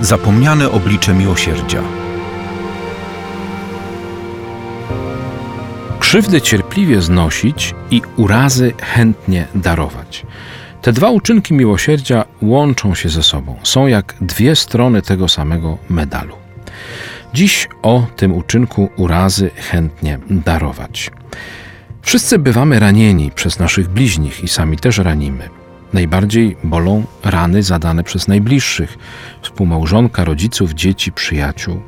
Zapomniane oblicze miłosierdzia. Krzywdy cierpliwie znosić i urazy chętnie darować. Te dwa uczynki miłosierdzia łączą się ze sobą, są jak dwie strony tego samego medalu. Dziś o tym uczynku urazy chętnie darować. Wszyscy bywamy ranieni przez naszych bliźnich i sami też ranimy. Najbardziej bolą rany zadane przez najbliższych współmałżonka, rodziców, dzieci, przyjaciół.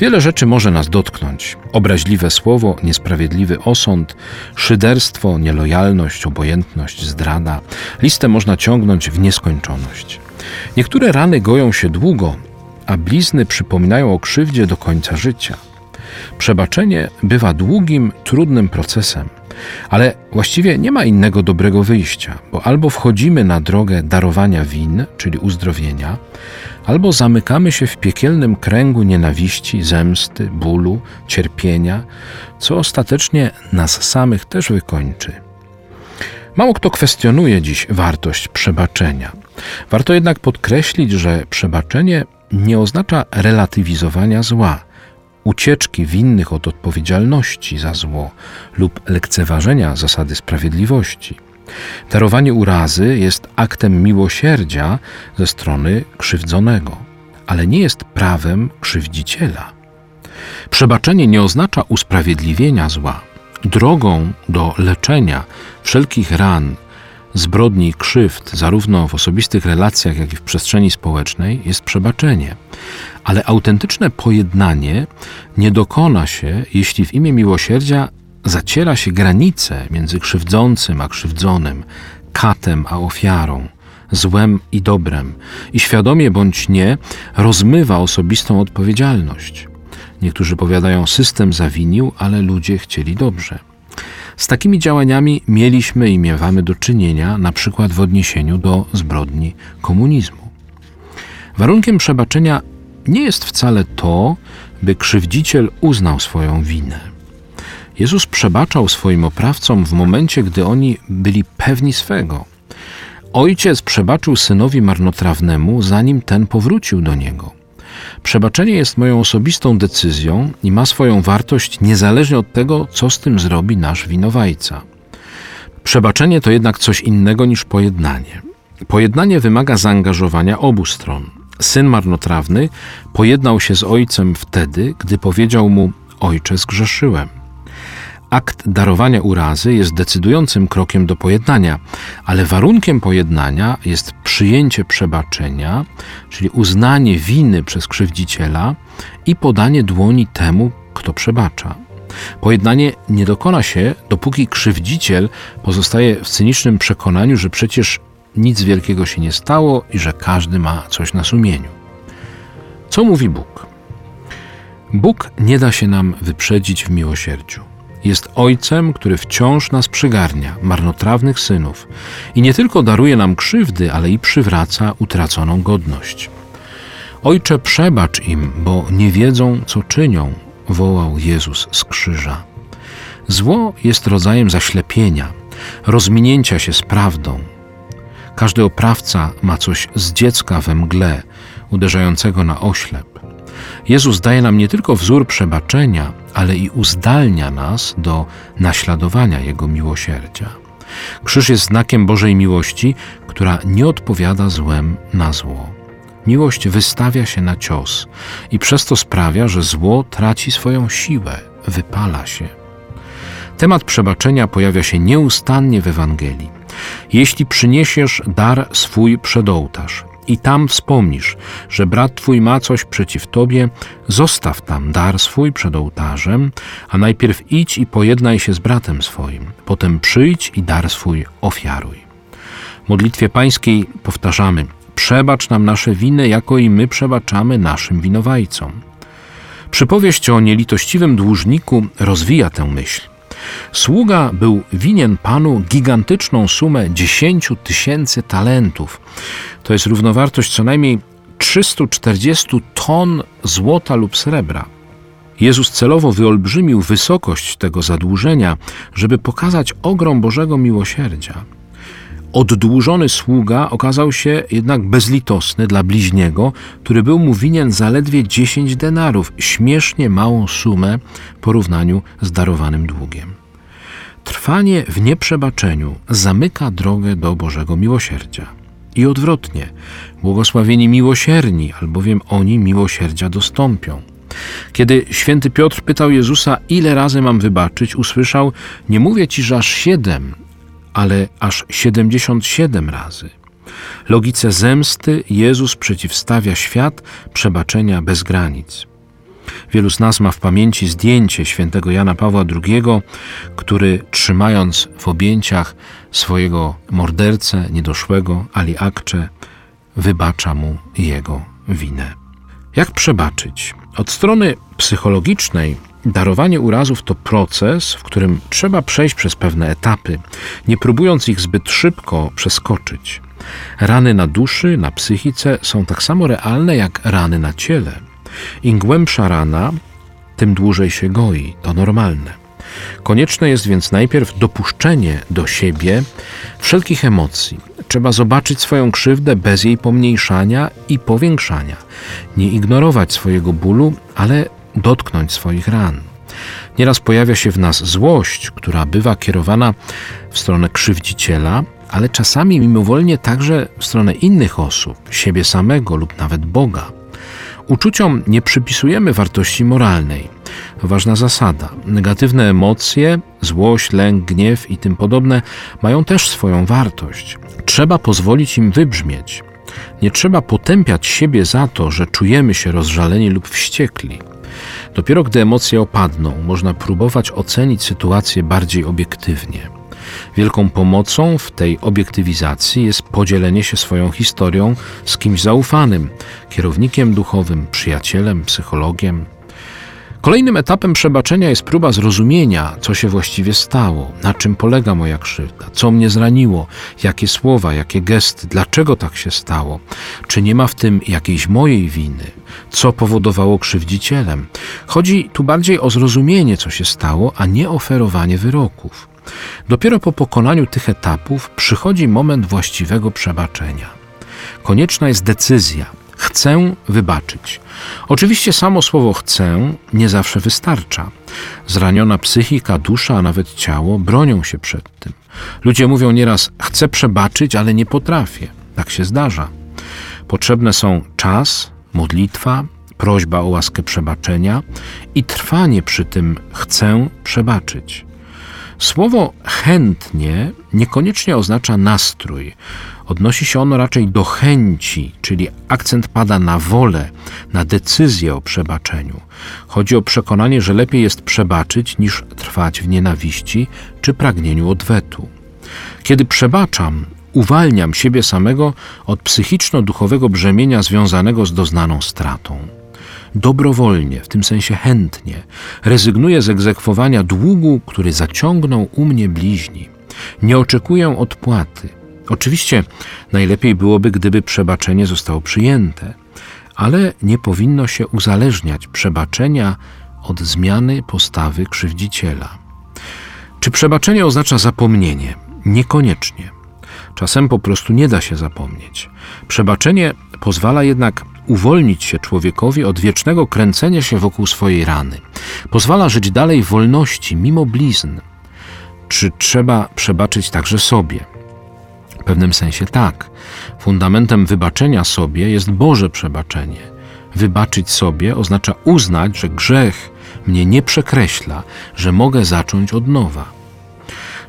Wiele rzeczy może nas dotknąć: obraźliwe słowo, niesprawiedliwy osąd, szyderstwo, nielojalność, obojętność, zdrada. Listę można ciągnąć w nieskończoność. Niektóre rany goją się długo, a blizny przypominają o krzywdzie do końca życia. Przebaczenie bywa długim, trudnym procesem, ale właściwie nie ma innego dobrego wyjścia, bo albo wchodzimy na drogę darowania win, czyli uzdrowienia, albo zamykamy się w piekielnym kręgu nienawiści, zemsty, bólu, cierpienia, co ostatecznie nas samych też wykończy. Mało kto kwestionuje dziś wartość przebaczenia. Warto jednak podkreślić, że przebaczenie nie oznacza relatywizowania zła, ucieczki winnych od odpowiedzialności za zło lub lekceważenia zasady sprawiedliwości. Darowanie urazy jest aktem miłosierdzia ze strony krzywdzonego, ale nie jest prawem krzywdziciela. Przebaczenie nie oznacza usprawiedliwienia zła. Drogą do leczenia wszelkich ran, zbrodni i krzywd, zarówno w osobistych relacjach, jak i w przestrzeni społecznej, jest przebaczenie. Ale autentyczne pojednanie nie dokona się, jeśli w imię miłosierdzia zaciera się granice między krzywdzącym a krzywdzonym, katem a ofiarą, złem i dobrem i świadomie bądź nie rozmywa osobistą odpowiedzialność. Niektórzy powiadają, system zawinił, ale ludzie chcieli dobrze. Z takimi działaniami mieliśmy i miewamy do czynienia, na przykład w odniesieniu do zbrodni komunizmu. Warunkiem przebaczenia nie jest wcale to, by krzywdziciel uznał swoją winę. Jezus przebaczał swoim oprawcom w momencie, gdy oni byli pewni swego. Ojciec przebaczył synowi marnotrawnemu, zanim ten powrócił do niego. Przebaczenie jest moją osobistą decyzją i ma swoją wartość niezależnie od tego, co z tym zrobi nasz winowajca. Przebaczenie to jednak coś innego niż pojednanie. Pojednanie wymaga zaangażowania obu stron. Syn marnotrawny pojednał się z ojcem wtedy, gdy powiedział mu: Ojcze, zgrzeszyłem. Akt darowania urazy jest decydującym krokiem do pojednania, ale warunkiem pojednania jest przyjęcie przebaczenia, czyli uznanie winy przez krzywdziciela i podanie dłoni temu, kto przebacza. Pojednanie nie dokona się, dopóki krzywdziciel pozostaje w cynicznym przekonaniu, że przecież nic wielkiego się nie stało i że każdy ma coś na sumieniu. Co mówi Bóg? Bóg nie da się nam wyprzedzić w miłosierdziu. Jest Ojcem, który wciąż nas przygarnia, marnotrawnych synów, i nie tylko daruje nam krzywdy, ale i przywraca utraconą godność. Ojcze, przebacz im, bo nie wiedzą, co czynią, wołał Jezus z krzyża. Zło jest rodzajem zaślepienia, rozminięcia się z prawdą. Każdy oprawca ma coś z dziecka we mgle, uderzającego na oślep. Jezus daje nam nie tylko wzór przebaczenia, ale i uzdalnia nas do naśladowania Jego miłosierdzia. Krzyż jest znakiem Bożej miłości, która nie odpowiada złem na zło. Miłość wystawia się na cios i przez to sprawia, że zło traci swoją siłę, wypala się. Temat przebaczenia pojawia się nieustannie w Ewangelii. Jeśli przyniesiesz dar swój przed ołtarz i tam wspomnisz, że brat twój ma coś przeciw tobie, zostaw tam dar swój przed ołtarzem, a najpierw idź i pojednaj się z bratem swoim, potem przyjdź i dar swój ofiaruj. W modlitwie pańskiej powtarzamy: Przebacz nam nasze winy, jako i my przebaczamy naszym winowajcom. Przypowieść o nielitościwym dłużniku rozwija tę myśl. Sługa był winien panu gigantyczną sumę 10 tysięcy talentów. To jest równowartość co najmniej 340 ton złota lub srebra. Jezus celowo wyolbrzymił wysokość tego zadłużenia, żeby pokazać ogrom Bożego miłosierdzia. Oddłużony sługa okazał się jednak bezlitosny dla bliźniego, który był mu winien zaledwie 10 denarów, śmiesznie małą sumę w porównaniu z darowanym długiem. Trwanie w nieprzebaczeniu zamyka drogę do Bożego miłosierdzia. I odwrotnie, błogosławieni miłosierni, albowiem oni miłosierdzia dostąpią. Kiedy święty Piotr pytał Jezusa, ile razy mam wybaczyć, usłyszał: Nie mówię ci, że aż siedem, ale aż siedemdziesiąt siedem razy. Logice zemsty Jezus przeciwstawia świat przebaczenia bez granic. Wielu z nas ma w pamięci zdjęcie świętego Jana Pawła II, który trzymając w objęciach swojego mordercę niedoszłego Ali Akcze, wybacza mu jego winę. Jak przebaczyć? Od strony psychologicznej darowanie urazów to proces, w którym trzeba przejść przez pewne etapy, nie próbując ich zbyt szybko przeskoczyć. Rany na duszy, na psychice są tak samo realne jak rany na ciele. Im głębsza rana, tym dłużej się goi. To normalne. Konieczne jest więc najpierw dopuszczenie do siebie wszelkich emocji. Trzeba zobaczyć swoją krzywdę bez jej pomniejszania i powiększania. Nie ignorować swojego bólu, ale dotknąć swoich ran. Nieraz pojawia się w nas złość, która bywa kierowana w stronę krzywdziciela, ale czasami mimowolnie także w stronę innych osób, siebie samego lub nawet Boga. Uczuciom nie przypisujemy wartości moralnej. Ważna zasada. Negatywne emocje, złość, lęk, gniew i tym podobne mają też swoją wartość. Trzeba pozwolić im wybrzmieć. Nie trzeba potępiać siebie za to, że czujemy się rozżaleni lub wściekli. Dopiero gdy emocje opadną, można próbować ocenić sytuację bardziej obiektywnie. Wielką pomocą w tej obiektywizacji jest podzielenie się swoją historią z kimś zaufanym, kierownikiem duchowym, przyjacielem, psychologiem. Kolejnym etapem przebaczenia jest próba zrozumienia, co się właściwie stało, na czym polega moja krzywda, co mnie zraniło, jakie słowa, jakie gesty, dlaczego tak się stało, czy nie ma w tym jakiejś mojej winy, co powodowało krzywdzicielem. Chodzi tu bardziej o zrozumienie, co się stało, a nie oferowanie wyroków. Dopiero po pokonaniu tych etapów przychodzi moment właściwego przebaczenia. Konieczna jest decyzja. Chcę wybaczyć. Oczywiście samo słowo chcę nie zawsze wystarcza. Zraniona psychika, dusza, a nawet ciało bronią się przed tym. Ludzie mówią nieraz: Chcę przebaczyć, ale nie potrafię. Tak się zdarza. Potrzebne są czas, modlitwa, prośba o łaskę przebaczenia i trwanie przy tym chcę przebaczyć. Słowo chętnie niekoniecznie oznacza nastrój. Odnosi się ono raczej do chęci, czyli akcent pada na wolę, na decyzję o przebaczeniu. Chodzi o przekonanie, że lepiej jest przebaczyć niż trwać w nienawiści czy pragnieniu odwetu. Kiedy przebaczam, uwalniam siebie samego od psychiczno-duchowego brzemienia związanego z doznaną stratą dobrowolnie, w tym sensie chętnie, rezygnuję z egzekwowania długu, który zaciągnął u mnie bliźni. Nie oczekuję odpłaty. Oczywiście najlepiej byłoby, gdyby przebaczenie zostało przyjęte, ale nie powinno się uzależniać przebaczenia od zmiany postawy krzywdziciela. Czy przebaczenie oznacza zapomnienie? Niekoniecznie. Czasem po prostu nie da się zapomnieć. Przebaczenie pozwala jednak uwolnić się człowiekowi od wiecznego kręcenia się wokół swojej rany. Pozwala żyć dalej w wolności, mimo blizn. Czy trzeba przebaczyć także sobie? W pewnym sensie tak. Fundamentem wybaczenia sobie jest Boże przebaczenie. Wybaczyć sobie oznacza uznać, że grzech mnie nie przekreśla, że mogę zacząć od nowa.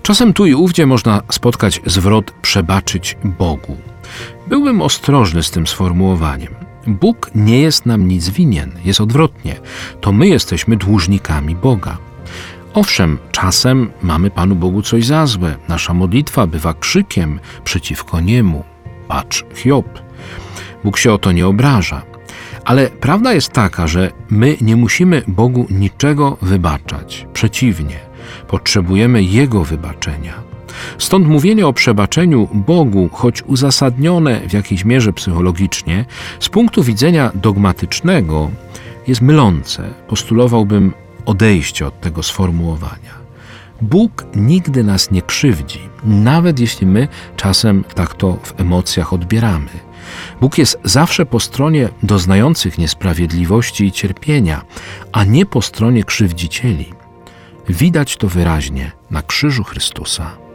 Czasem tu i ówdzie można spotkać zwrot przebaczyć Bogu. Byłbym ostrożny z tym sformułowaniem. Bóg nie jest nam nic winien, jest odwrotnie. To my jesteśmy dłużnikami Boga. Owszem, czasem mamy Panu Bogu coś za złe. Nasza modlitwa bywa krzykiem przeciwko Niemu. Patrz, Hiob. Bóg się o to nie obraża. Ale prawda jest taka, że my nie musimy Bogu niczego wybaczać. Przeciwnie, potrzebujemy Jego wybaczenia. Stąd mówienie o przebaczeniu Bogu, choć uzasadnione w jakiejś mierze psychologicznie, z punktu widzenia dogmatycznego jest mylące. Postulowałbym odejście od tego sformułowania. Bóg nigdy nas nie krzywdzi, nawet jeśli my czasem tak to w emocjach odbieramy. Bóg jest zawsze po stronie doznających niesprawiedliwości i cierpienia, a nie po stronie krzywdzicieli. Widać to wyraźnie na krzyżu Chrystusa.